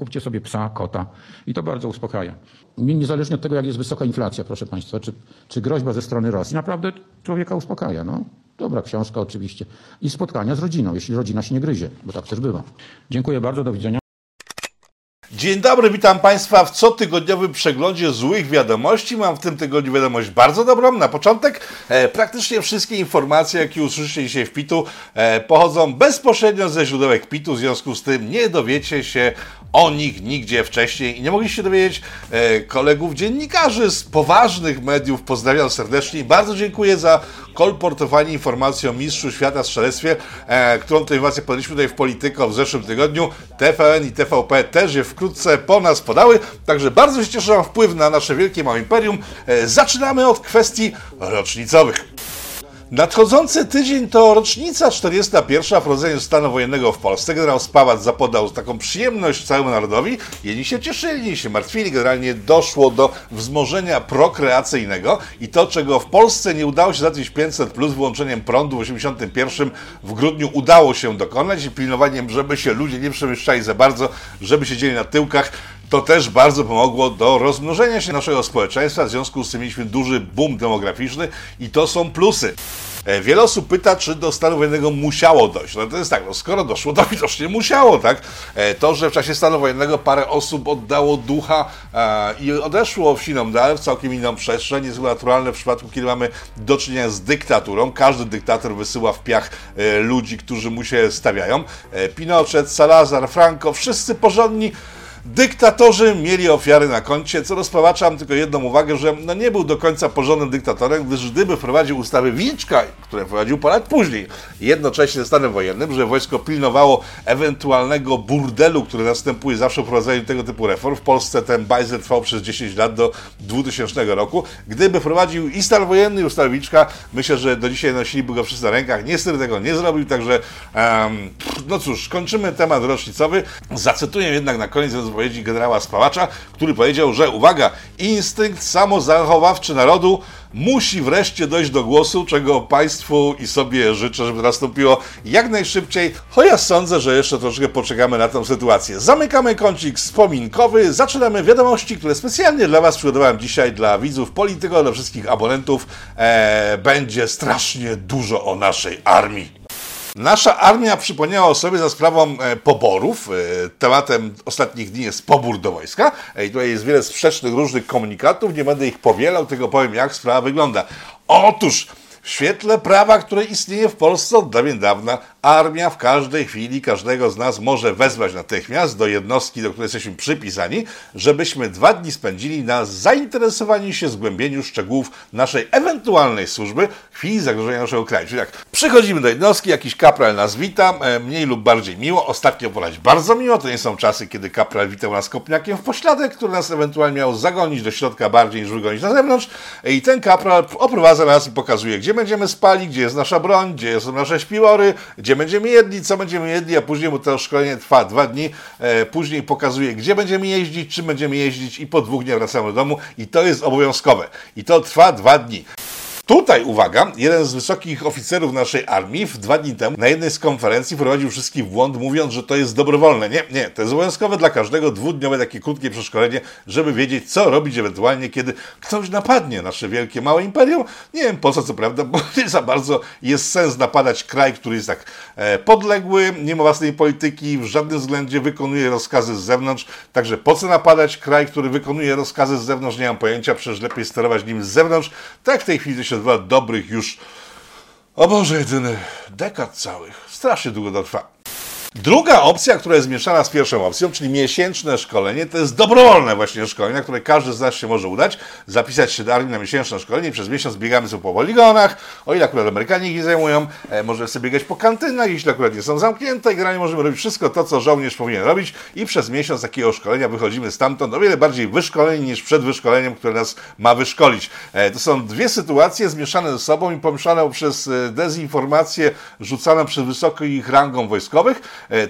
kupcie sobie psa, kota i to bardzo uspokaja. Niezależnie od tego, jak jest wysoka inflacja, proszę Państwa, czy, czy groźba ze strony Rosji, naprawdę człowieka uspokaja. No. Dobra książka oczywiście. I spotkania z rodziną, jeśli rodzina się nie gryzie, bo tak też bywa. Dziękuję bardzo, do widzenia. Dzień dobry, witam Państwa w cotygodniowym przeglądzie złych wiadomości. Mam w tym tygodniu wiadomość bardzo dobrą. Na początek e, praktycznie wszystkie informacje, jakie usłyszycie dzisiaj w PIT-u, e, pochodzą bezpośrednio ze źródełek PIT-u, w związku z tym nie dowiecie się o nich nigdzie wcześniej i nie mogliście się dowiedzieć e, kolegów dziennikarzy z poważnych mediów. Pozdrawiam serdecznie i bardzo dziękuję za kolportowanie informacji o mistrzu świata w strzelectwie, e, którą tę informację podaliśmy tutaj w Polityko w zeszłym tygodniu. TVN i TVP też je wkrótce po nas podały, także bardzo się cieszę, że wpływ na nasze wielkie małe imperium. E, zaczynamy od kwestii rocznicowych. Nadchodzący tydzień to rocznica 41. wprowadzenia stanu wojennego w Polsce. Generał Spawac zapodał taką przyjemność całemu narodowi. Jedni się cieszyli, inni się martwili. Generalnie doszło do wzmożenia prokreacyjnego i to, czego w Polsce nie udało się za 1500 plus włączeniem prądu w 81 w grudniu udało się dokonać i pilnowaniem, żeby się ludzie nie przemieszczali za bardzo, żeby siedzieli na tyłkach, to też bardzo pomogło do rozmnożenia się naszego społeczeństwa. W związku z tym mieliśmy duży boom demograficzny i to są plusy. E, wiele osób pyta, czy do stanu wojennego musiało dojść. No to jest tak, no skoro doszło, to widocznie musiało, tak? E, to, że w czasie stanu wojennego parę osób oddało ducha e, i odeszło w siną dal, w całkiem inną przestrzeń, jest naturalne w przypadku, kiedy mamy do czynienia z dyktaturą. Każdy dyktator wysyła w piach ludzi, którzy mu się stawiają. Pinochet, Salazar, Franco, wszyscy porządni Dyktatorzy mieli ofiary na koncie, co rozpawaczam tylko jedną uwagę, że no nie był do końca porządnym dyktatorem, gdyż gdyby wprowadził ustawy Wilczka, które wprowadził parę później, jednocześnie ze stanem wojennym, że wojsko pilnowało ewentualnego burdelu, który następuje zawsze w prowadzeniu tego typu reform. W Polsce ten bajzer trwał przez 10 lat do 2000 roku. Gdyby wprowadził i stan wojenny, i ustawę Wilczka, myślę, że do dzisiaj nosiliby go wszyscy na rękach. Niestety tego nie zrobił, także um, no cóż, kończymy temat rocznicowy. Zacytuję jednak na koniec wypowiedzi generała Spałacza, który powiedział, że uwaga, instynkt samozachowawczy narodu musi wreszcie dojść do głosu, czego Państwu i sobie życzę, żeby nastąpiło jak najszybciej, chociaż sądzę, że jeszcze troszkę poczekamy na tę sytuację. Zamykamy kącik wspominkowy, zaczynamy wiadomości, które specjalnie dla Was przygotowałem dzisiaj, dla widzów Polityko, dla wszystkich abonentów. Eee, będzie strasznie dużo o naszej armii. Nasza armia przypomniała o sobie za sprawą e, poborów. E, tematem ostatnich dni jest pobór do wojska. E, I tutaj jest wiele sprzecznych różnych komunikatów. Nie będę ich powielał, tylko powiem, jak sprawa wygląda. Otóż w świetle prawa, które istnieje w Polsce od dawien dawna, armia w każdej chwili każdego z nas może wezwać natychmiast do jednostki, do której jesteśmy przypisani, żebyśmy dwa dni spędzili na zainteresowaniu się zgłębieniu szczegółów naszej ewentualnej służby w chwili zagrożenia naszego kraju. Czyli jak przychodzimy do jednostki, jakiś kapral nas wita, e, mniej lub bardziej miło, ostatnio polać bardzo miło, to nie są czasy, kiedy kapral witał nas kopniakiem w pośladek, który nas ewentualnie miał zagonić do środka bardziej niż wygonić na zewnątrz. I ten kapral oprowadza nas i pokazuje, gdzie będziemy spali, gdzie jest nasza broń, gdzie są nasze śpiwory, gdzie będziemy jedli, co będziemy jedli, a później mu to szkolenie trwa dwa dni, e, później pokazuje, gdzie będziemy jeździć, czym będziemy jeździć i po dwóch dniach wracamy do domu i to jest obowiązkowe. I to trwa dwa dni. Tutaj, uwaga, jeden z wysokich oficerów naszej armii w dwa dni temu na jednej z konferencji wprowadził wszystkich w błąd, mówiąc, że to jest dobrowolne. Nie, nie, to jest obowiązkowe dla każdego dwudniowe takie krótkie przeszkolenie, żeby wiedzieć, co robić ewentualnie, kiedy ktoś napadnie nasze wielkie, małe imperium. Nie wiem po co, co prawda, bo nie za bardzo jest sens napadać kraj, który jest tak e, podległy, nie ma własnej polityki, w żadnym względzie wykonuje rozkazy z zewnątrz. Także po co napadać kraj, który wykonuje rozkazy z zewnątrz? Nie mam pojęcia, przecież lepiej sterować nim z zewnątrz. Tak w tej chwili to się dwa dobrych już, o Boże jedyny, dekad całych. Strasznie długo to trwa. Druga opcja, która jest zmieszana z pierwszą opcją, czyli miesięczne szkolenie, to jest dobrowolne właśnie szkolenie, na które każdy z nas się może udać, zapisać się do armii na miesięczne szkolenie i przez miesiąc biegamy sobie po poligonach, o ile akurat Amerykanie ich zajmują, e, możemy sobie biegać po kantynach, jeśli akurat nie są zamknięte generalnie możemy robić wszystko to, co żołnierz powinien robić i przez miesiąc takiego szkolenia wychodzimy stamtąd o wiele bardziej wyszkoleni niż przed wyszkoleniem, które nas ma wyszkolić. E, to są dwie sytuacje zmieszane ze sobą i pomieszane przez e, dezinformację rzucaną przez wysokich rangą wojskowych,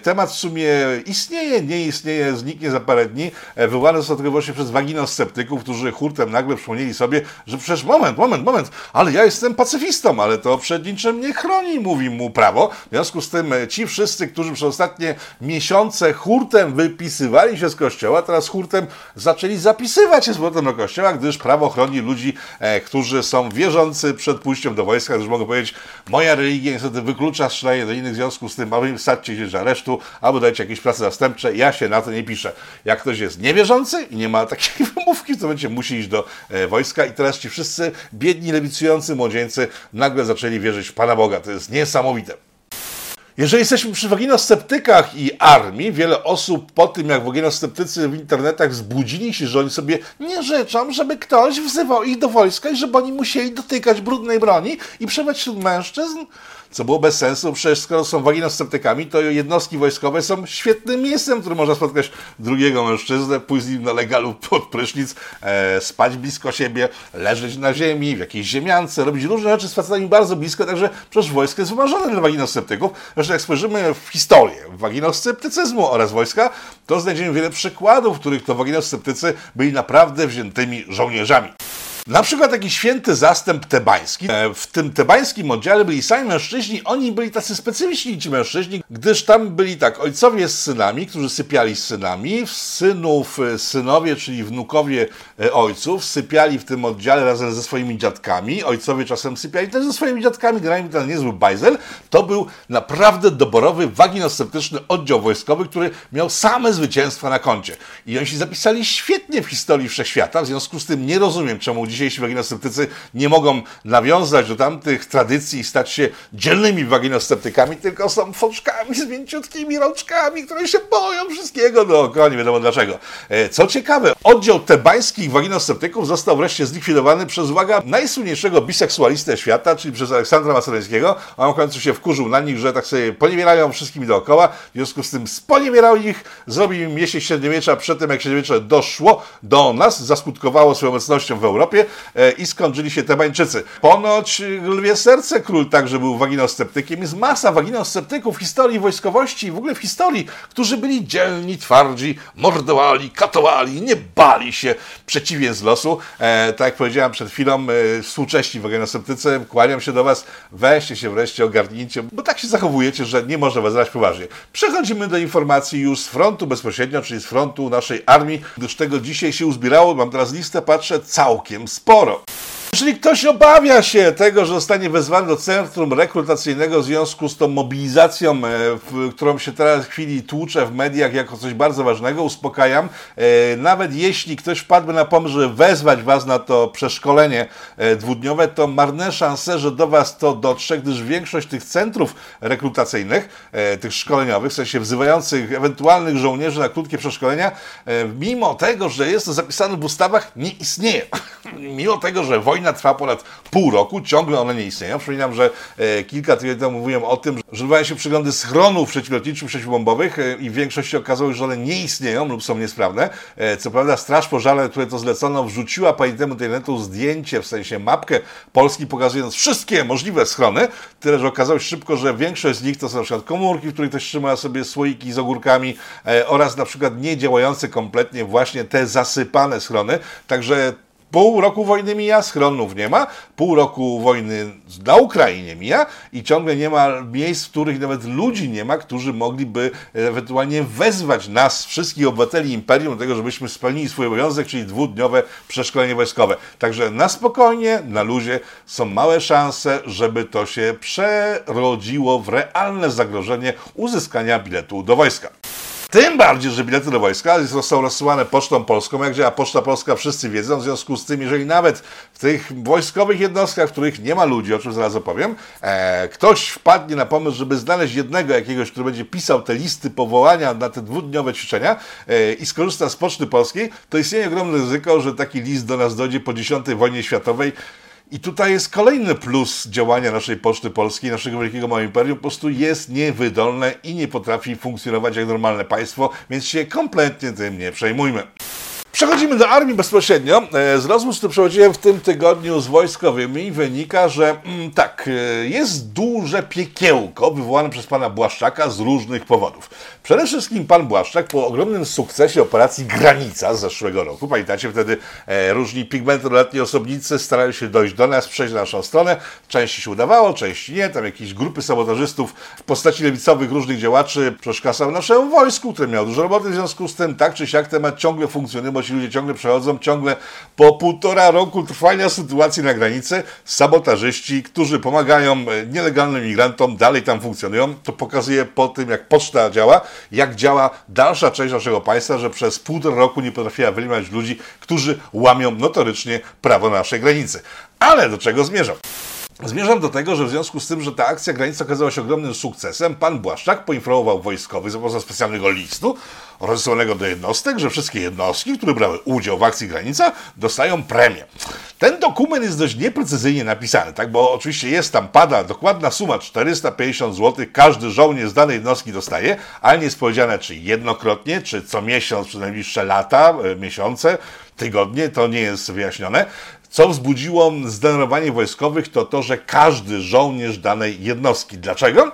Temat w sumie istnieje, nie istnieje, zniknie za parę dni. E, Wywołany został tylko właśnie przez waginosceptyków, którzy hurtem nagle przypomnieli sobie, że przecież moment, moment, moment, ale ja jestem pacyfistą, ale to przed niczym nie chroni, mówi mu prawo. W związku z tym e, ci wszyscy, którzy przez ostatnie miesiące hurtem wypisywali się z kościoła, teraz hurtem zaczęli zapisywać się z powrotem do kościoła, gdyż prawo chroni ludzi, e, którzy są wierzący przed pójściem do wojska, gdyż mogą powiedzieć, moja religia niestety wyklucza strzelanie do innych, w związku z tym im stawcie się do aresztu, albo dajcie jakieś prace zastępcze, ja się na to nie piszę. Jak ktoś jest niewierzący i nie ma takiej wymówki, to będzie musi iść do e, wojska i teraz ci wszyscy biedni, lewicujący młodzieńcy nagle zaczęli wierzyć w Pana Boga. To jest niesamowite. Jeżeli jesteśmy przy waginosceptykach i armii, wiele osób po tym, jak waginosceptycy w internetach zbudzili się, że oni sobie nie życzą, żeby ktoś wzywał ich do wojska i żeby oni musieli dotykać brudnej broni i przebywać wśród mężczyzn, co było bez sensu, przecież skoro są waginosceptykami, to jednostki wojskowe są świetnym miejscem, w którym można spotkać drugiego mężczyznę, pójść z nim na legalu pod prysznic, e, spać blisko siebie, leżeć na ziemi, w jakiejś ziemiance, robić różne rzeczy z facetami bardzo blisko, także przecież wojsko jest wymarzone dla waginosceptyków. Zresztą jak spojrzymy w historię waginosceptycyzmu oraz wojska, to znajdziemy wiele przykładów, w których to waginosceptycy byli naprawdę wziętymi żołnierzami. Na przykład taki święty zastęp tebański. E, W tym tebańskim oddziale byli sami mężczyźni, oni byli tacy specyficzni ci mężczyźni, gdyż tam byli tak ojcowie z synami, którzy sypiali z synami, synów e, synowie, czyli wnukowie e, ojców, sypiali w tym oddziale razem ze swoimi dziadkami, ojcowie czasem sypiali też ze swoimi dziadkami, generalnie ten niezły bajzel. To był naprawdę doborowy, waginosceptyczny oddział wojskowy, który miał same zwycięstwa na koncie. I oni się zapisali świetnie w historii wszechświata, w związku z tym nie rozumiem, czemu dzisiejsi waginosceptycy nie mogą nawiązać do tamtych tradycji i stać się dzielnymi waginosceptykami, tylko są foczkami z mięciutkimi rączkami, które się boją wszystkiego dookoła, nie wiadomo dlaczego. E, Co ciekawe, oddział tebańskich waginosceptyków został wreszcie zlikwidowany przez, uwaga, najsłynniejszego biseksualistę świata, czyli przez Aleksandra Macedońskiego. On w końcu się wkurzył na nich, że tak sobie poniewierają wszystkimi dookoła, w związku z tym sponiewierał ich, zrobił im miesiąc średniowiecza przed tym, jak średniowiecze doszło do nas, zaskutkowało swoją obecnością w Europie e, i skończyli się Tebańczycy. Ponoć e, lwie serce król także był waginosceptykiem. Jest masa waginosceptyków w historii wojskowości i w ogóle w historii, którzy byli dzielni, twardzi, mordowali, katowali, nie bali się przeciwnie z losu. E, tak jak powiedziałem przed chwilą, e, współcześni waginosceptycy, kłaniam się do Was, weźcie się wreszcie, ogarnijcie, bo tak się zachowujecie, że nie można Was brać poważnie. Przechodzimy do informacji już z frontu bezpośrednio, czyli z frontu naszej armii, gdyż tego dzisiaj się uzbierało, mam teraz listę, patrzę, całkiem sporo. Jeżeli ktoś obawia się tego, że zostanie wezwany do centrum rekrutacyjnego w związku z tą mobilizacją, e, w, którą się teraz w chwili tłucze w mediach jako coś bardzo ważnego, uspokajam. E, Nawet jeśli ktoś wpadłby na pomysł, żeby wezwać Was na to przeszkolenie e, dwudniowe, to marne szanse, że do Was to dotrze, gdyż większość tych centrów rekrutacyjnych, tych szkoleniowych, w sensie wzywających ewentualnych żołnierzy na krótkie przeszkolenia, mimo tego, że jest to zapisane w ustawach, nie istnieje. mimo tego, że wojna trwa ponad pół roku, ciągle one nie istnieją. Przypominam, że e, kilka tygodni temu mówiłem o tym, że odbywają się przeglądy schronów przeciwlotniczych, przeciwbombowych e, i w większości okazało się, że one nie istnieją lub są niesprawne. E, co prawda Straż Pożarna, które to zlecono, wrzuciła pani temu internetu zdjęcie, w sensie mapkę Polski, pokazując wszystkie możliwe schrony, tyle, że okazało się szybko, że większość z nich to są na przykład komórki, w których ktoś trzyma sobie słoiki z ogórkami oraz na przykład nie działające kompletnie właśnie te zasypane schrony. Także Pół roku wojny mija, schronów nie ma, pół roku wojny na Ukrainie mija i ciągle nie ma miejsc, w których nawet ludzi nie ma, którzy mogliby ewentualnie wezwać nas, wszystkich obywateli imperium, do tego, żebyśmy spełnili swój obowiązek, czyli dwudniowe przeszkolenie wojskowe. Także na spokojnie, na luzie są małe szanse, żeby to się przerodziło w realne zagrożenie uzyskania biletu do wojska. Tym bardziej, że bilety do wojska są rozsyłane pocztą polską. Jak działa Poczta Polska, wszyscy wiedzą. W związku z tym, jeżeli nawet w tych wojskowych jednostkach, w których nie ma ludzi, o czym zaraz opowiem, e, ktoś wpadnie na pomysł, żeby znaleźć jednego jakiegoś, który będzie pisał te listy powołania na te dwudniowe ćwiczenia e, i skorzysta z Poczty Polskiej, to istnieje ogromne ryzyko, że taki list do nas dojdzie po X wojnie światowej i tutaj jest kolejny plus działania naszej Poczty Polskiej, naszego wielkiego małego imperium, po prostu jest niewydolne i nie potrafi funkcjonować jak normalne państwo, więc się kompletnie tym nie przejmujmy. Przechodzimy do armii bezpośrednio. E, Z rozmów, które prowadziłem w tym tygodniu z wojskowymi, wynika, że mm, tak, e, jest duże piekiełko wywołane przez pana Błaszczaka z różnych powodów. Przede wszystkim pan Błaszczak po ogromnym sukcesie operacji Granica z zeszłego roku, pamiętacie, wtedy e, różni pigmentoletni osobnicy starali się dojść do nas, przejść na naszą stronę. Części się udawało, części nie. Tam jakieś grupy sabotażystów w postaci lewicowych różnych działaczy przeszkadzały naszemu wojsku, które miało dużo roboty w związku z tym. Tak czy siak temat ciągle funkcjonuje, bo ci ludzie ciągle przechodzą, ciągle po półtora roku trwania sytuacji na granicy, sabotażyści, którzy pomagają e, nielegalnym migrantom, dalej tam funkcjonują. To pokazuje po tym, jak poczta działa, jak działa dalsza część naszego państwa, że przez półtora roku nie potrafiła wyeliminować ludzi, którzy łamią notorycznie prawo na naszej granicy. Ale do czego zmierzam? Zmierzam do tego, że w związku z tym, że ta akcja granicy okazała się ogromnym sukcesem, pan Błaszczak poinformował wojskowych za pomocą specjalnego listu rozesłanego do jednostek, że wszystkie jednostki, które brały udział w akcji granica, dostają premię. Ten dokument jest dość nieprecyzyjnie napisany, tak? bo oczywiście jest tam, pada dokładna suma 450 zł, każdy żołnierz z danej jednostki dostaje, ale nie jest powiedziane, czy jednokrotnie, czy co miesiąc przez najbliższe lata, e, miesiące, tygodnie, to nie jest wyjaśnione. Co wzbudziło zdenerwowanie wojskowych, to to, że każdy żołnierz danej jednostki. Dlaczego?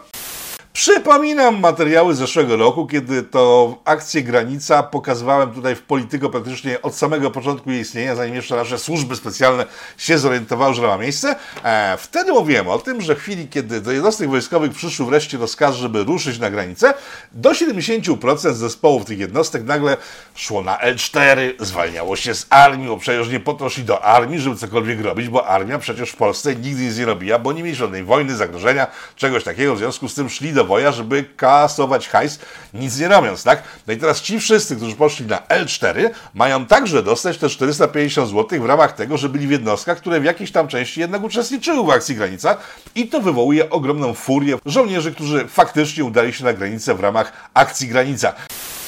Przypominam materiały z zeszłego roku, kiedy to akcję Granica pokazywałem tutaj w Polityko praktycznie od samego początku jej istnienia, zanim jeszcze nasze służby specjalne się zorientowały, że ma miejsce. E, wtedy mówiłem o tym, że w chwili, kiedy do jednostek wojskowych przyszły wreszcie rozkaz, żeby ruszyć na granicę, do 70% zespołów tych jednostek nagle szło na L4, zwalniało się z armii, bo przecież nie po to szli do armii, żeby cokolwiek robić, bo armia przecież w Polsce nigdy nic nie robiła, bo nie mieli żadnej wojny, zagrożenia, czegoś takiego, w związku z tym szli do woja, żeby kasować hajs, nic nie robiąc, tak? No i teraz ci wszyscy, którzy poszli na L4, mają także dostać te 450 zł w ramach tego, że byli w jednostkach, które w jakiejś tam części jednak uczestniczyły w akcji Granica i to wywołuje ogromną furię żołnierzy, którzy faktycznie udali się na granicę w ramach akcji Granica.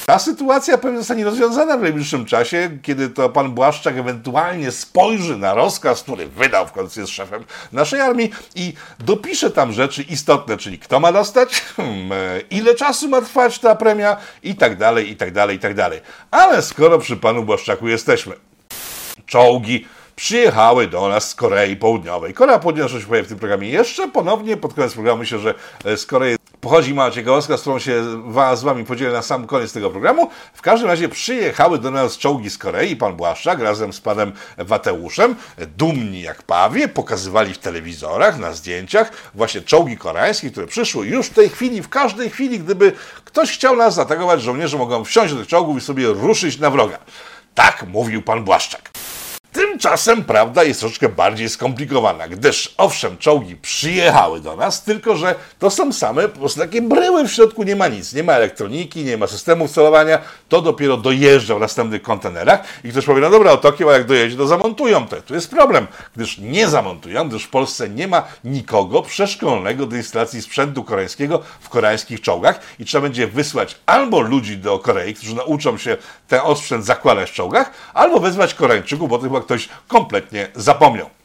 Ta sytuacja pewnie zostanie rozwiązana w najbliższym czasie, kiedy to pan Błaszczak ewentualnie spojrzy na rozkaz, który wydał w końcu jest szefem naszej armii i dopisze tam rzeczy istotne, czyli kto ma dostać, hmm, e, ile czasu ma trwać ta premia i tak dalej, i tak dalej, i tak dalej. Ale skoro przy panu Błaszczaku jesteśmy, czołgi przyjechały do nas z Korei Południowej. Korea Południowa, się pojawi w tym programie jeszcze ponownie, pod koniec programu myślę, że e, z Korei pochodzi mała ciekawostka, z którą się z Wami podzielę na sam koniec tego programu. W każdym razie przyjechały do nas czołgi z Korei, pan Błaszczak razem z panem Wateuszem, dumni jak pawie, pokazywali w telewizorach, na zdjęciach właśnie czołgi koreańskie, które przyszły już w tej chwili, w każdej chwili, gdyby ktoś chciał nas zaatakować, żołnierze mogą wsiąść do tych czołgów i sobie ruszyć na wroga. Tak mówił pan Błaszczak. Tymczasem prawda jest troszkę bardziej skomplikowana, gdyż owszem, czołgi przyjechały do nas, tylko że to są same po prostu takie bryły, w środku nie ma nic, nie ma elektroniki, nie ma systemów celowania, to dopiero dojeżdża w następnych kontenerach i ktoś powie, no dobra, o Tokio, a jak dojedzie, to zamontują to. Tu jest problem, gdyż nie zamontują, gdyż w Polsce nie ma nikogo przeszkolonego do instalacji sprzętu koreańskiego w koreańskich czołgach i trzeba będzie wysłać albo ludzi do Korei, którzy nauczą się ten osprzęt zakładać w czołgach, albo wezwać Koreańczyków, bo to chyba ktoś kompletnie zapomniał.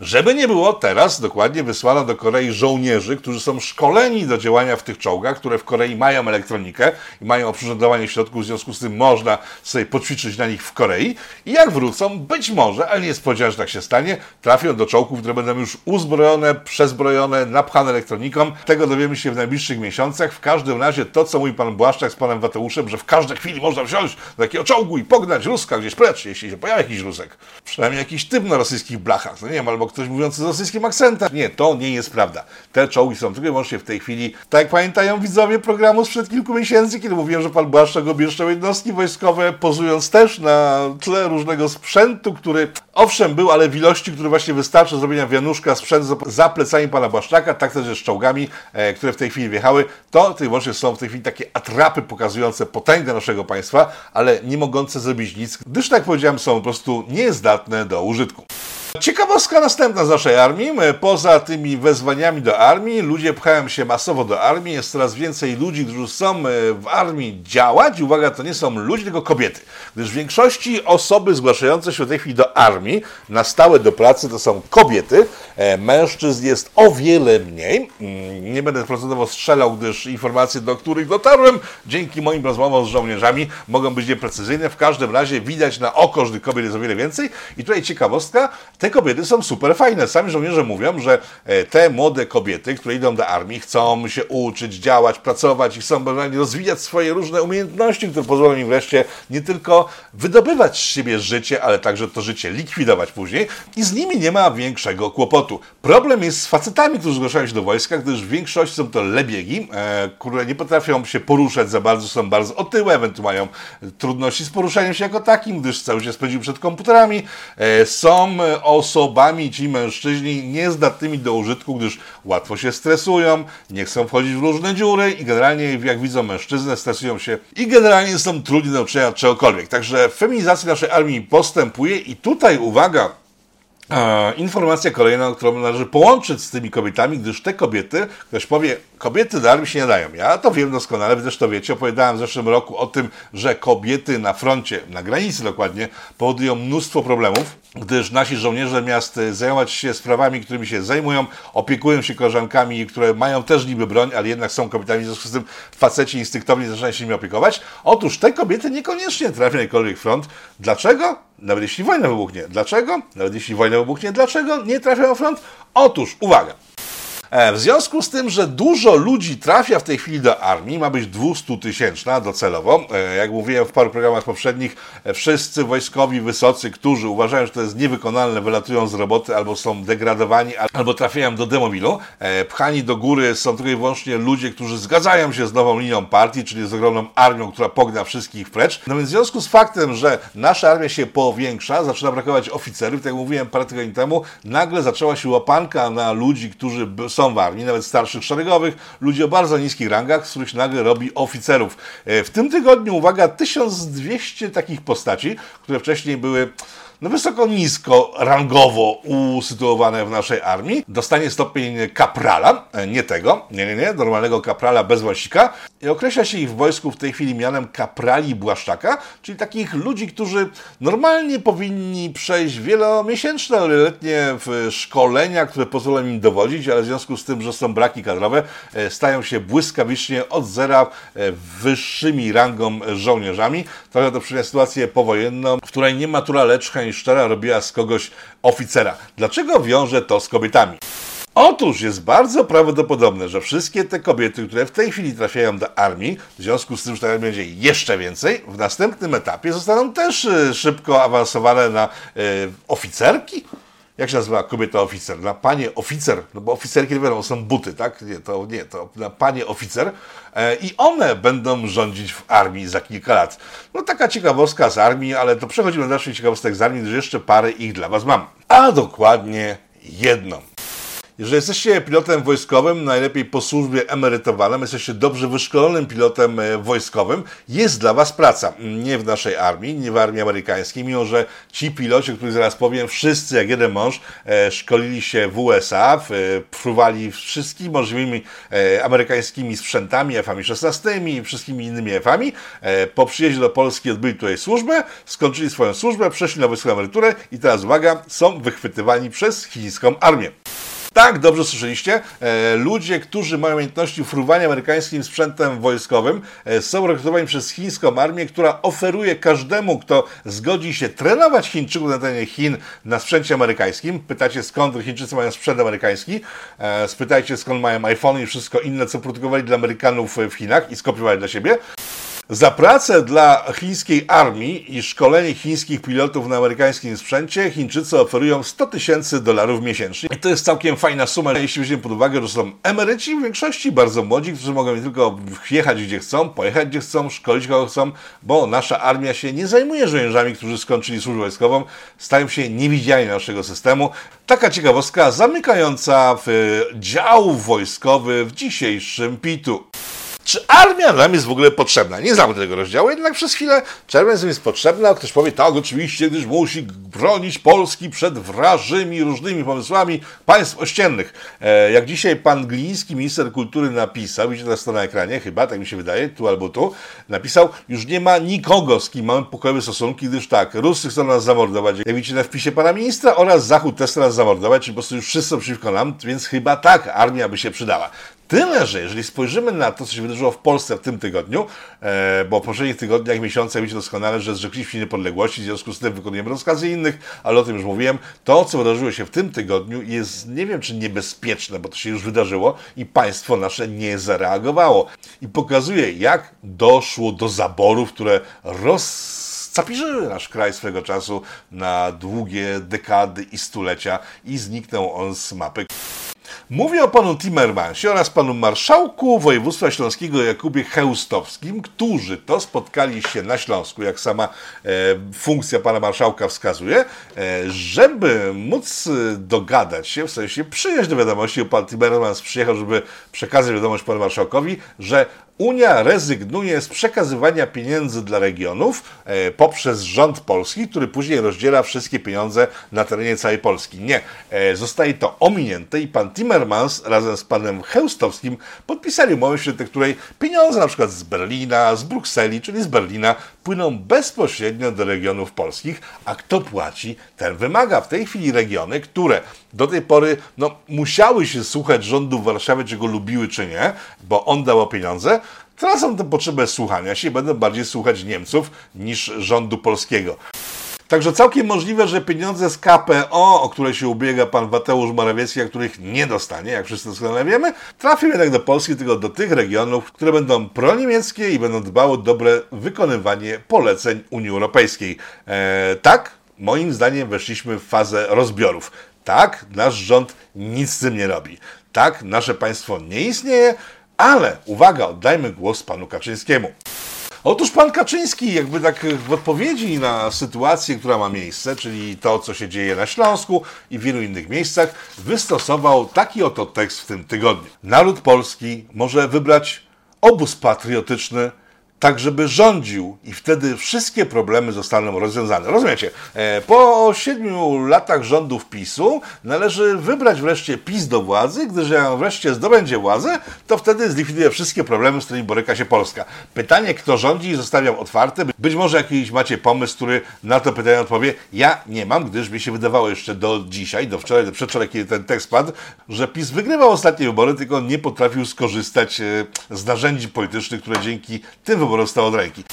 Żeby nie było, teraz dokładnie wysłano do Korei żołnierzy, którzy są szkoleni do działania w tych czołgach, które w Korei mają elektronikę i mają oprzyrządowanie środków, w związku z tym można sobie poćwiczyć na nich w Korei. I jak wrócą, być może, ale nie jest powiedziane, że tak się stanie, trafią do czołgów, które będą już uzbrojone, przezbrojone, napchane elektroniką. Tego dowiemy się w najbliższych miesiącach. W każdym razie to, co mówi pan Błaszczak z panem Wateuszem, że w każdej chwili można wsiąść do takiego czołgu i pognać Ruska gdzieś precz, jeśli się pojawi jakiś Rusek. Przynajmniej jakiś typ na rosyjskich blachach. No nie wiem, albo ktoś mówiący z rosyjskim akcentem. Nie, to nie jest prawda. Te czołgi są tylko i wyłącznie w tej chwili, tak jak pamiętają widzowie programu sprzed kilku miesięcy, kiedy mówiłem, że pan Błaszczak obieszczał jednostki wojskowe, pozując też na tle różnego sprzętu, który owszem był, ale w ilości, który właśnie wystarczy do zrobienia wianuszka sprzęt za- plecami pana Błaszczaka, tak też jest z czołgami, e, które w tej chwili wjechały, to tylko i wyłącznie są w tej chwili takie atrapy pokazujące potęgę naszego państwa, ale nie mogące zrobić nic, gdyż tak jak powiedziałem, są po prostu niezdatne do użytku. Ciekawostka następna z naszej armii. Poza tymi wezwaniami do armii, ludzie pchają się masowo do armii. Jest coraz więcej ludzi, którzy są e, w armii działać. Uwaga, to nie są ludzie, tylko kobiety. Gdyż w większości osoby zgłaszające się w tej chwili do armii na stałe do pracy to są kobiety. E, Mężczyzn jest o wiele mniej. Mm, Nie będę procentowo strzelał, gdyż informacje, do których dotarłem dzięki moim rozmowom z żołnierzami mogą być nieprecyzyjne. W każdym razie widać na oko, że kobiet jest o wiele więcej. I tutaj ciekawostka, te kobiety są super fajne. Sami żołnierze mówią, że e, te młode kobiety, które idą do armii, chcą się uczyć, działać, pracować i chcą rozwijać swoje różne umiejętności, które pozwolą im wreszcie nie tylko wydobywać z siebie życie, ale także to życie likwidować później. I z nimi nie ma większego kłopotu. Problem jest z facetami, którzy zgłaszają się do wojska, gdyż w większości są to lebiegi, e, które nie potrafią się poruszać za bardzo, są bardzo otyłe, ewentualnie mają trudności z poruszaniem się jako takim, gdyż cały się spędził przed komputerami. E, są e, osobami, ci mężczyźni, niezdatnymi do użytku, gdyż łatwo się stresują, nie chcą wchodzić w różne dziury i generalnie jak widzą mężczyznę, stresują się i generalnie są trudni do nauczenia czegokolwiek. Także feminizacja naszej armii postępuje i tutaj uwaga, informacja kolejna, którą należy połączyć z tymi kobietami, gdyż te kobiety, ktoś powie, kobiety do armii się nie dają. Ja to wiem doskonale, wy też to wiecie. Opowiadałem w zeszłym roku o tym, że kobiety na froncie, na granicy dokładnie, powodują mnóstwo problemów, gdyż nasi żołnierze miast e, zajmować się sprawami, którymi się zajmują, opiekują się koleżankami, które mają też niby broń, ale jednak są kobietami, w związku z tym faceci instynktownie zaczynają się nimi opiekować. Otóż te kobiety niekoniecznie trafią na jakikolwiek front. Dlaczego? Nawet jeśli wojna wybuchnie. Dlaczego? Nawet jeśli wojna wybuchnie. Dlaczego nie trafią na front? Otóż, uwaga, W związku z tym, że dużo ludzi trafia w tej chwili do armii, ma być 200 tysięczna docelowo. E, Jak mówiłem w paru programach poprzednich, e, wszyscy wojskowi wysocy, którzy uważają, że to jest niewykonalne, wylatują z roboty albo są degradowani, al- albo trafiają do demobilu. E, Pchani do góry są tylko i wyłącznie ludzie, którzy zgadzają się z nową linią partii, czyli z ogromną armią, która pogna wszystkich precz. No więc w związku z faktem, że nasza armia się powiększa, zaczyna brakować oficerów, tak jak mówiłem parę tygodni temu, nagle zaczęła się łapanka na ludzi, którzy b- są w armii, nawet starszych szeregowych, ludzi o bardzo niskich rangach, z których nagle robi oficerów. E, W tym tygodniu, uwaga, 1200 takich postaci, które wcześniej były no wysoko nisko rangowo usytuowane w naszej armii, dostanie stopień kaprala, e, nie tego, nie, nie, nie, normalnego kaprala bez wąsika i określa się ich w wojsku w tej chwili mianem kaprali błaszczaka, czyli takich ludzi, którzy normalnie powinni przejść wielomiesięczne, wieloletnie w szkolenia, które pozwolą im dowodzić, ale w związku z tym, że są braki kadrowe, e, stają się błyskawicznie od zera e, wyższymi rangą żołnierzami. Trochę to przypomina sytuację powojenną, w której nie matura, lecz chęć szczera robiła z kogoś oficera. Dlaczego wiąże to z kobietami? Otóż jest bardzo prawdopodobne, że wszystkie te kobiety, które w tej chwili trafiają do armii, w związku z tym, że tak będzie jeszcze więcej, w następnym etapie zostaną też e, szybko awansowane na e, oficerki. Jak się nazywa kobieta oficer? Na panie oficer, no bo oficerki nie wiadomo, są buty, tak? Nie, to nie, to na panie oficer. E, I one będą rządzić w armii za kilka lat. No taka ciekawostka z armii, ale to przechodzimy do dalszych ciekawostek z armii, gdyż jeszcze parę ich dla Was mam. A dokładnie jedną. Jeżeli jesteście pilotem wojskowym, najlepiej po służbie emerytowanym, jesteście dobrze wyszkolonym pilotem e, wojskowym, jest dla Was praca. Nie w naszej armii, nie w armii amerykańskiej, mimo że ci piloci, o których zaraz powiem, wszyscy jak jeden mąż e, szkolili się w USA, e, fruwali wszystkimi możliwymi amerykańskimi sprzętami, F-ami 16 i wszystkimi innymi F-ami. Po przyjeździe do Polski odbyli tutaj służbę, skończyli swoją służbę, przeszli na wojskową emeryturę i teraz uwaga, są wychwytywani przez chińską armię. Tak, dobrze słyszeliście. E, ludzie, którzy mają umiejętności fruwania amerykańskim sprzętem wojskowym, e, są rekrutowani przez chińską armię, która oferuje każdemu, kto zgodzi się trenować Chińczyków na terenie Chin na sprzęcie amerykańskim. Pytacie, skąd Chińczycy mają sprzęt amerykański. E, spytajcie, skąd mają iPhone i wszystko inne, co produkowali dla Amerykanów w Chinach i skopiowali dla siebie. Za pracę dla chińskiej armii i szkolenie chińskich pilotów na amerykańskim sprzęcie Chińczycy oferują 100 tysięcy dolarów miesięcznie. I to jest całkiem fajna suma, jeśli weźmiemy pod uwagę, że są emeryci w większości bardzo młodzi, którzy mogą tylko jechać gdzie chcą, pojechać gdzie chcą, szkolić kogo chcą, bo nasza armia się nie zajmuje żołnierzami, którzy skończyli służbę wojskową, stają się niewidzialni naszego systemu. Taka ciekawostka zamykająca w dział wojskowy w dzisiejszym PIT-u. Czy armia nam jest w ogóle potrzebna? Nie znam tego rozdziału, jednak przez chwilę czerwiec jest potrzebna. Ktoś powie, tak, oczywiście, gdyż musi bronić Polski przed wrażymi różnymi pomysłami państw ościennych. E, jak dzisiaj pan Gliński, minister kultury, napisał, widzicie teraz to na ekranie, chyba, tak mi się wydaje, tu albo tu, napisał, już nie ma nikogo, z kim mamy pokojowe stosunki, gdyż tak, Rusy chcą nas zamordować, jak widzicie na wpisie pana ministra, oraz Zachód też chce nas zamordować, czyli po prostu już wszyscy przeciwko nam, więc chyba tak, armia by się przydała. Tyle, że jeżeli spojrzymy na to, co się wydarzyło w Polsce w tym tygodniu, e, bo w poprzednich tygodniach, miesiącach wiecie doskonale, że zrzekliśmy się niepodległości, w związku z tym wykonujemy rozkazy innych, ale o tym już mówiłem. To, co wydarzyło się w tym tygodniu jest, nie wiem czy niebezpieczne, bo to się już wydarzyło i państwo nasze nie zareagowało. I pokazuje, jak doszło do zaborów, które roz zapirzyły nasz kraj swego czasu na długie dekady i stulecia i zniknął on z mapy. Mówię o panu Timmermansie oraz panu marszałku województwa śląskiego Jakubie Chełstowskim, którzy to spotkali się na Śląsku, jak sama e, funkcja pana marszałka wskazuje, e, żeby móc e, dogadać się, w sensie przyjąć do wiadomości, pan Timmermans przyjechał, żeby przekazać wiadomość panu marszałkowi, że Unia rezygnuje z przekazywania pieniędzy dla regionów e, poprzez rząd polski, który później rozdziela wszystkie pieniądze na terenie całej Polski. Nie, e, zostaje to ominięte i pan Timmermans razem z panem Chełstowskim podpisali umowę, w której pieniądze na przykład z Berlina, z Brukseli, czyli z Berlina płyną bezpośrednio do regionów polskich, a kto płaci, ten wymaga. W tej chwili regiony, które do tej pory no, musiały się słuchać rządu w Warszawie, czy go lubiły, czy nie, bo on dało pieniądze, tracą tę potrzebę słuchania się i będą bardziej słuchać Niemców niż rządu polskiego. Także całkiem możliwe, że pieniądze z KPO, o które się ubiega pan Mateusz Morawiecki, a których nie dostanie, jak wszyscy doskonale wiemy, trafią jednak do Polski, tylko do tych regionów, które będą proniemieckie i będą dbały o dobre wykonywanie poleceń Unii Europejskiej. Eee, tak, moim zdaniem weszliśmy w fazę rozbiorów. Tak, nasz rząd nic z tym nie robi. Tak, nasze państwo nie istnieje, ale uwaga, oddajmy głos panu Kaczyńskiemu. Otóż pan Kaczyński, jakby tak w odpowiedzi na sytuację, która ma miejsce, czyli to, co się dzieje na Śląsku i w wielu innych miejscach, wystosował taki oto tekst w tym tygodniu. Naród polski może wybrać obóz patriotyczny, tak żeby rządził i wtedy wszystkie problemy zostaną rozwiązane. Rozumiecie? E, po siedmiu latach rządów PiSu należy wybrać wreszcie PiS do władzy, gdyż jak wreszcie zdobędzie władzę, to wtedy zlikwiduje wszystkie problemy, z którymi boryka się Polska. Pytanie, kto rządzi, zostawiam otwarte. Być może jakiś macie pomysł, który na to pytanie odpowie. Ja nie mam, gdyż mi się wydawało jeszcze do dzisiaj, do wczoraj, do przedwczoraj, kiedy ten tekst padł, że PiS wygrywał ostatnie wybory, tylko nie potrafił skorzystać e, z narzędzi politycznych, które dzięki tym wyborom stało od ręki.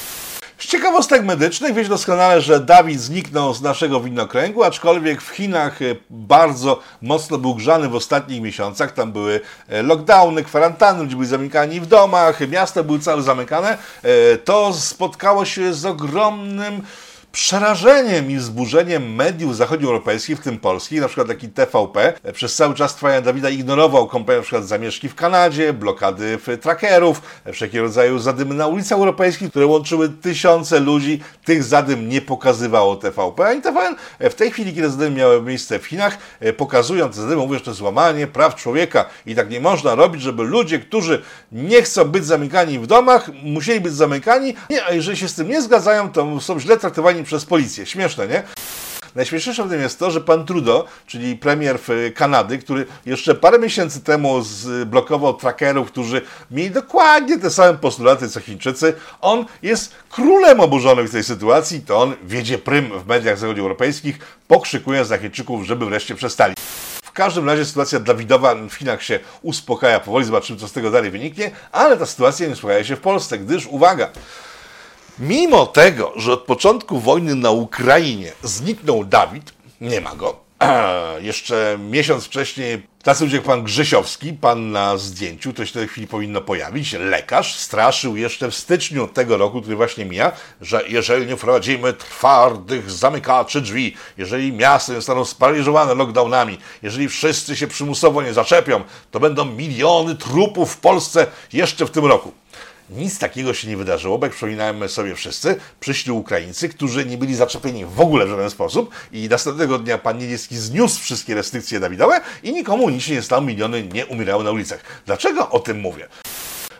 Z ciekawostek medycznych wiecie doskonale, że Dawid zniknął z naszego widnokręgu, aczkolwiek w Chinach e, bardzo mocno był grzany w ostatnich miesiącach. Tam były e, lockdowny, kwarantanny, ludzie byli zamykani w domach, miasta były całe zamykane. E, to spotkało się z ogromnym przerażeniem i wzburzeniem mediów zachodnioeuropejskich, w tym polskich, na przykład taki TVP, przez cały czas trwania Dawida ignorował kompletnie na przykład zamieszki w Kanadzie, blokady trackerów, wszelkiego rodzaju zadymy na ulicach europejskich, które łączyły tysiące ludzi. Tych zadym nie pokazywało TVP, ani TVN w tej chwili, kiedy zadymy miały miejsce w Chinach, pokazują te zadymy, mówią, że to jest złamanie praw człowieka. I tak nie można robić, żeby ludzie, którzy nie chcą być zamykani w domach, musieli być zamykani, nie, a jeżeli się z tym nie zgadzają, to są źle traktowani przez policję. Śmieszne, nie? Najśmieszniejsze w tym jest to, że pan Trudeau, czyli premier Kanady, który jeszcze parę miesięcy temu zblokował trackerów, którzy mieli dokładnie te same postulaty co Chińczycy, on jest królem oburzonych w tej sytuacji, to on wiedzie prym w mediach zachodnioeuropejskich, pokrzykując na Chińczyków, żeby wreszcie przestali. W każdym razie sytuacja Dawidowa w Chinach się uspokaja powoli, zobaczymy co z tego dalej wyniknie, ale ta sytuacja nie uspokaja się w Polsce, gdyż, uwaga, Mimo tego, że od początku wojny na Ukrainie zniknął Dawid, nie ma go. Jeszcze miesiąc wcześniej tacy ludzie jak pan Grzesiowski, pan na zdjęciu, to się w tej chwili powinno pojawić, lekarz, straszył jeszcze w styczniu tego roku, który właśnie mija, że jeżeli nie wprowadzimy twardych zamykaczy drzwi, jeżeli miasta nie zostaną sparaliżowane lockdownami, jeżeli wszyscy się przymusowo nie zaczepią, to będą miliony trupów w Polsce jeszcze w tym roku. Nic takiego się nie wydarzyło, jak przypominamy sobie wszyscy, przyszli Ukraińcy, którzy nie byli zaczepieni w ogóle w żaden sposób i następnego dnia pan Niemiecki zniósł wszystkie restrykcje Dawidowe i nikomu nic się nie stało, miliony nie umierały na ulicach. Dlaczego o tym mówię?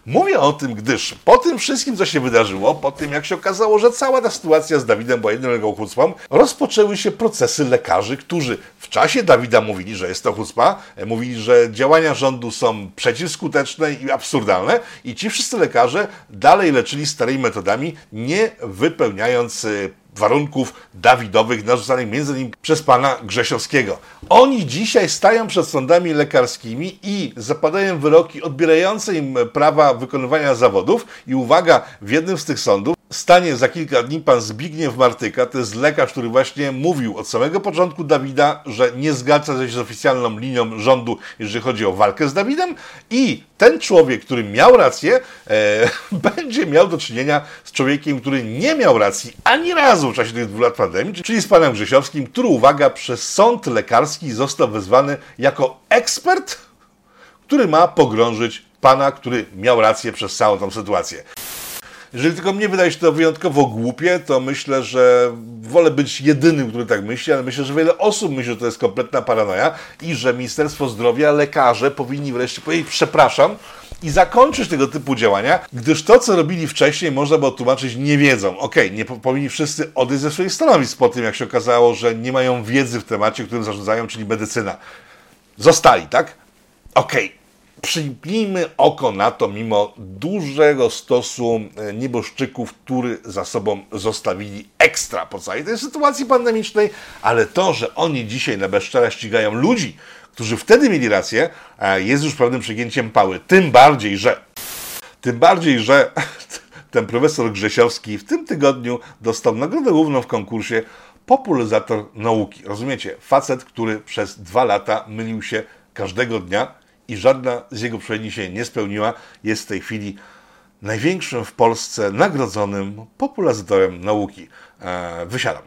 Mówię o tym, gdyż po tym wszystkim, co się wydarzyło, po tym jak się okazało, że cała ta sytuacja z Dawidem była jedną chucpą, rozpoczęły się procesy lekarzy, którzy w czasie Dawida mówili, że jest to chucpa, e, mówili, że działania rządu są przeciwskuteczne i absurdalne i ci wszyscy lekarze dalej leczyli starymi metodami, nie wypełniając e, warunków Dawidowych narzucanych między innymi przez pana Grzesiowskiego. Oni dzisiaj stają przed sądami lekarskimi i zapadają wyroki odbierające im prawa wykonywania zawodów i uwaga, w jednym z tych sądów stanie za kilka dni pan Zbigniew Martyka, to jest lekarz, który właśnie mówił od samego początku Dawida, że nie zgadza się z oficjalną linią rządu, jeżeli chodzi o walkę z Dawidem i ten człowiek, który miał rację, e, będzie miał do czynienia z człowiekiem, który nie miał racji ani razu w czasie tych dwóch lat pandemii, czyli z panem Grzesiowskim, który, uwaga, przez sąd lekarski został wezwany jako ekspert, który ma pogrążyć pana, który miał rację przez całą tą sytuację. Jeżeli tylko mnie wydaje się to wyjątkowo głupie, to myślę, że wolę być jedynym, który tak myśli, ale myślę, że wiele osób myśli, że to jest kompletna paranoja i że Ministerstwo Zdrowia, lekarze powinni wreszcie powiedzieć przepraszam i zakończyć tego typu działania, gdyż to, co robili wcześniej, można było tłumaczyć, nie wiedzą. Okej, nie po- powinni wszyscy odejść ze swoich stanowisk po tym, jak się okazało, że nie mają wiedzy w temacie, którym zarządzają, czyli medycyna. Zostali, tak? Okej. Przyjmijmy oko na to, mimo dużego stosu e, nieboszczyków, który za sobą zostawili ekstra po całej tej sytuacji pandemicznej, ale to, że oni dzisiaj na bezczela ścigają ludzi, którzy wtedy mieli rację, e, jest już pewnym przegięciem pały. Tym bardziej, że tym bardziej, że ten profesor Grzesiowski w tym tygodniu dostał nagrodę główną w konkursie popularyzator nauki. Rozumiecie? Facet, który przez dwa lata mylił się każdego dnia i żadna z jego przepowiedni się nie spełniła, jest w tej chwili największym w Polsce nagrodzonym popularyzatorem nauki. Eee, wysiadam.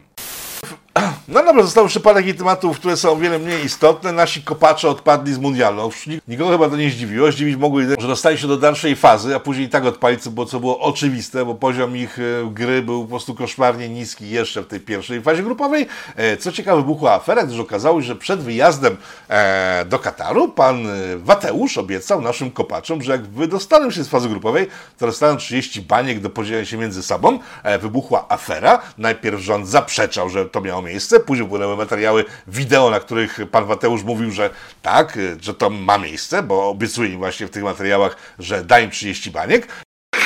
No dobra, został parę takich tematów, które są o wiele mniej istotne. Nasi kopacze odpadli z mundialu. Nikogo chyba to nie zdziwiło. Zdziwić mogło jedynie, że dostali się do dalszej fazy, a później i tak odpalić, co było, co było oczywiste, bo poziom ich e, gry był po prostu koszmarnie niski jeszcze w tej pierwszej fazie grupowej. E, Co ciekawe, wybuchła afera, gdyż okazało się, że przed wyjazdem e, do Kataru pan Wateusz obiecał naszym kopaczom, że jak wydostaną się z fazy grupowej, to dostaną 30 baniek do podzielenia się między sobą. Wybuchła afera. Najpierw rząd zaprzeczał, że to miało miejsce. Później płynęły materiały wideo, na których pan Wateusz mówił, że tak, że to ma miejsce, bo obiecuje im właśnie w tych materiałach, że da im 30 baniek.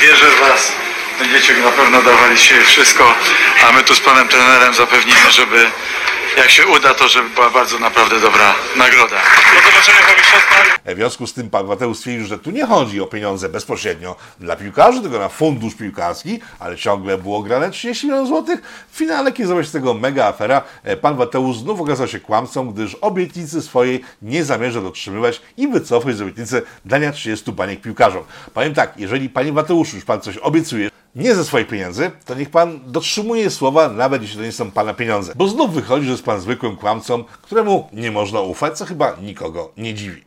Wierzę w Was. Będziecie na pewno dawali się wszystko, a my tu z panem trenerem zapewnimy, żeby jak się uda, to żeby była bardzo naprawdę dobra nagroda. Do zobaczenia po mistrzostwach. W związku z tym pan Mateusz stwierdził, że tu nie chodzi o pieniądze bezpośrednio dla piłkarzy, tylko na fundusz piłkarski, ale ciągle było grane 30 milionów złotych. W finale, się z tego mega afera, e, pan Mateusz znów okazał się kłamcą, gdyż obietnicy swojej nie zamierza dotrzymywać i wycofać z obietnicy dania 30 baniek piłkarzom. Powiem tak, jeżeli panie Mateuszu już pan coś obiecuje, nie ze swoich pieniędzy, to niech pan dotrzymuje słowa, nawet jeśli to nie są pana pieniądze. Bo znów wychodzi, że jest pan zwykłym kłamcą, któremu nie można ufać, co chyba nikogo nie dziwi.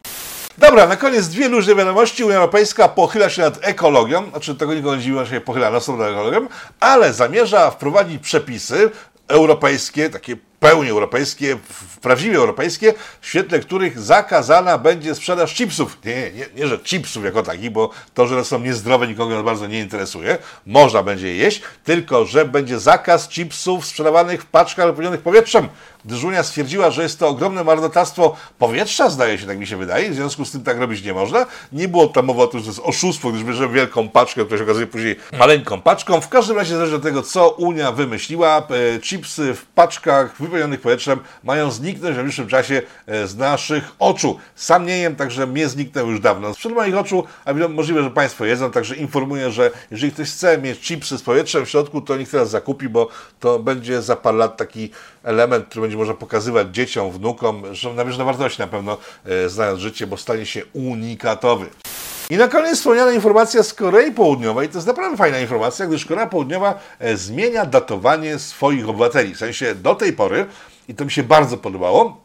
Dobra, na koniec dwie luźne wiadomości. Unia Europejska pochyla się nad ekologią, znaczy tego nikogo nie dziwiło, że się pochyla nad ekologią, ale zamierza wprowadzić przepisy europejskie, takie pełni europejskie, prawdziwie europejskie, w świetle których zakazana będzie sprzedaż chipsów. Nie, nie, nie, że chipsów jako takich, bo to, że one są niezdrowe, nikogo bardzo nie interesuje. Można będzie je jeść, tylko że będzie zakaz chipsów sprzedawanych w paczkach napełnionych powietrzem. Gdyż Unia stwierdziła, że jest to ogromne marnotrawstwo powietrza, zdaje się, tak mi się wydaje, w związku z tym tak robić nie można. Nie było tam mowy o tym, że to jest oszustwo, gdyż bierzemy wielką paczkę, która się okazuje później maleńką paczką. W każdym razie zależy od tego, co Unia wymyśliła. E, Chipsy w paczkach wypełnionych powietrzem mają zniknąć w najbliższym czasie e, z naszych oczu. Sam nie jem, także mnie zniknęły już dawno. Sprzed moich oczu, a możliwe, że Państwo jedzą, także informuję, że jeżeli ktoś chce mieć chipsy z powietrzem w środku, to niech teraz zakupi, bo to będzie za parę lat taki element, który będzie można pokazywać dzieciom, wnukom, że nabierze na wartości na pewno, e, znając życie, bo stanie się unikatowy. I na koniec wspomniana informacja z Korei Południowej. To jest naprawdę fajna informacja, gdyż Korea Południowa e, zmienia datowanie swoich obywateli. W sensie do tej pory, i to mi się bardzo podobało,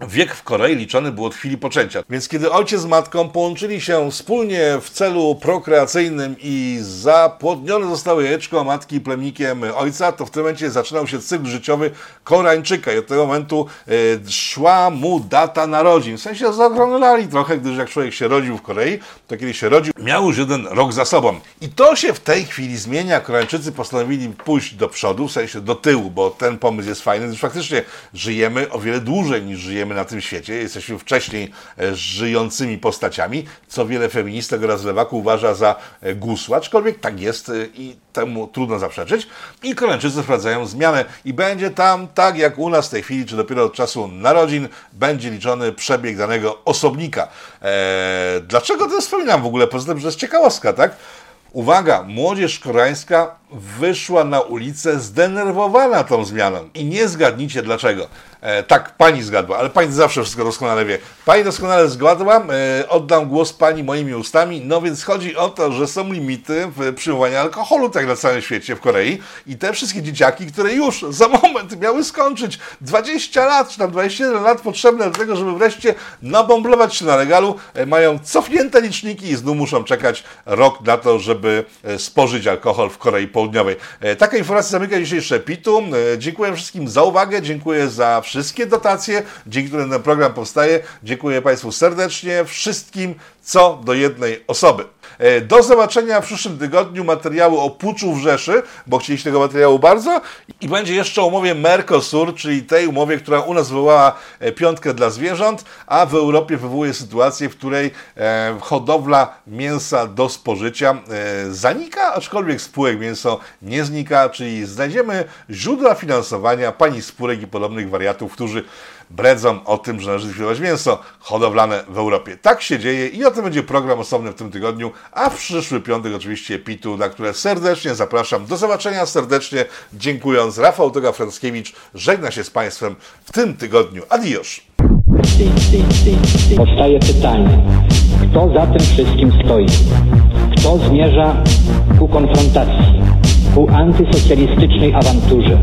Wiek w Korei liczony był od chwili poczęcia. Więc kiedy ojciec z matką połączyli się wspólnie w celu prokreacyjnym i zapłodnione zostały jajeczko matki plemnikiem ojca, to w tym momencie zaczynał się cykl życiowy Koreańczyka i od tego momentu e, szła mu data narodzin. W sensie zaokrąglali trochę, gdyż jak człowiek się rodził w Korei, to kiedy się rodził, miał już jeden rok za sobą. I to się w tej chwili zmienia. Koreańczycy postanowili pójść do przodu, w sensie do tyłu, bo ten pomysł jest fajny, gdyż faktycznie żyjemy o wiele dłużej niż żyjemy na tym świecie. Jesteśmy wcześniej e, żyjącymi postaciami, co wiele feministek oraz lewaków uważa za e, gusła, aczkolwiek tak jest e, i temu trudno zaprzeczyć. I Koreańczycy wprowadzają zmianę i będzie tam, tak jak u nas w tej chwili, czy dopiero od czasu narodzin, będzie liczony przebieg danego osobnika. Eee, dlaczego to wspominam w ogóle? Poza tym, że jest ciekawostka, tak? Uwaga, młodzież koreańska wyszła na ulicę zdenerwowana tą zmianą. I nie zgadnijcie dlaczego. E, tak, pani zgadła, ale pani zawsze wszystko doskonale wie. Pani doskonale zgadła, e, oddam głos pani moimi ustami. No więc chodzi o to, że są limity w przyjmowaniu alkoholu, tak na całym świecie, w Korei. I te wszystkie dzieciaki, które już za moment miały skończyć 20 lat, czy tam 21 lat potrzebne do tego, żeby wreszcie nabomblować się na legalu, e, mają cofnięte liczniki i znów muszą czekać rok na to, żeby e, spożyć alkohol w Korei Południowej. E, Taka informacja zamyka dzisiejsze PIT-u. E, Dziękuję wszystkim za uwagę, dziękuję za wszystkie dotacje, dzięki którym ten program powstaje. Dziękuję Państwu serdecznie, wszystkim co do jednej osoby. E, Do zobaczenia w przyszłym tygodniu materiału o puczu w Rzeszy, bo chcieliście tego materiału bardzo. I będzie jeszcze o umowie Mercosur, czyli tej umowie, która u nas wywołała e, piątkę dla zwierząt, a w Europie wywołuje sytuację, w której e, hodowla mięsa do spożycia zanika, aczkolwiek spółek mięso nie znika, czyli znajdziemy źródła finansowania pani spórek i podobnych wariatów, którzy bredzą o tym, że należy zlikwidować mięso hodowlane w Europie. Tak się dzieje i o tym będzie program osobny w tym tygodniu, a w przyszły piątek oczywiście PIT-u, na które serdecznie zapraszam. Do zobaczenia serdecznie, dziękując. Rafał Toga-Franckiewicz żegna się z Państwem w tym tygodniu. Adios! Powstaje pytanie, kto za tym wszystkim stoi? Kto zmierza ku konfrontacji, ku antysocjalistycznej awanturze?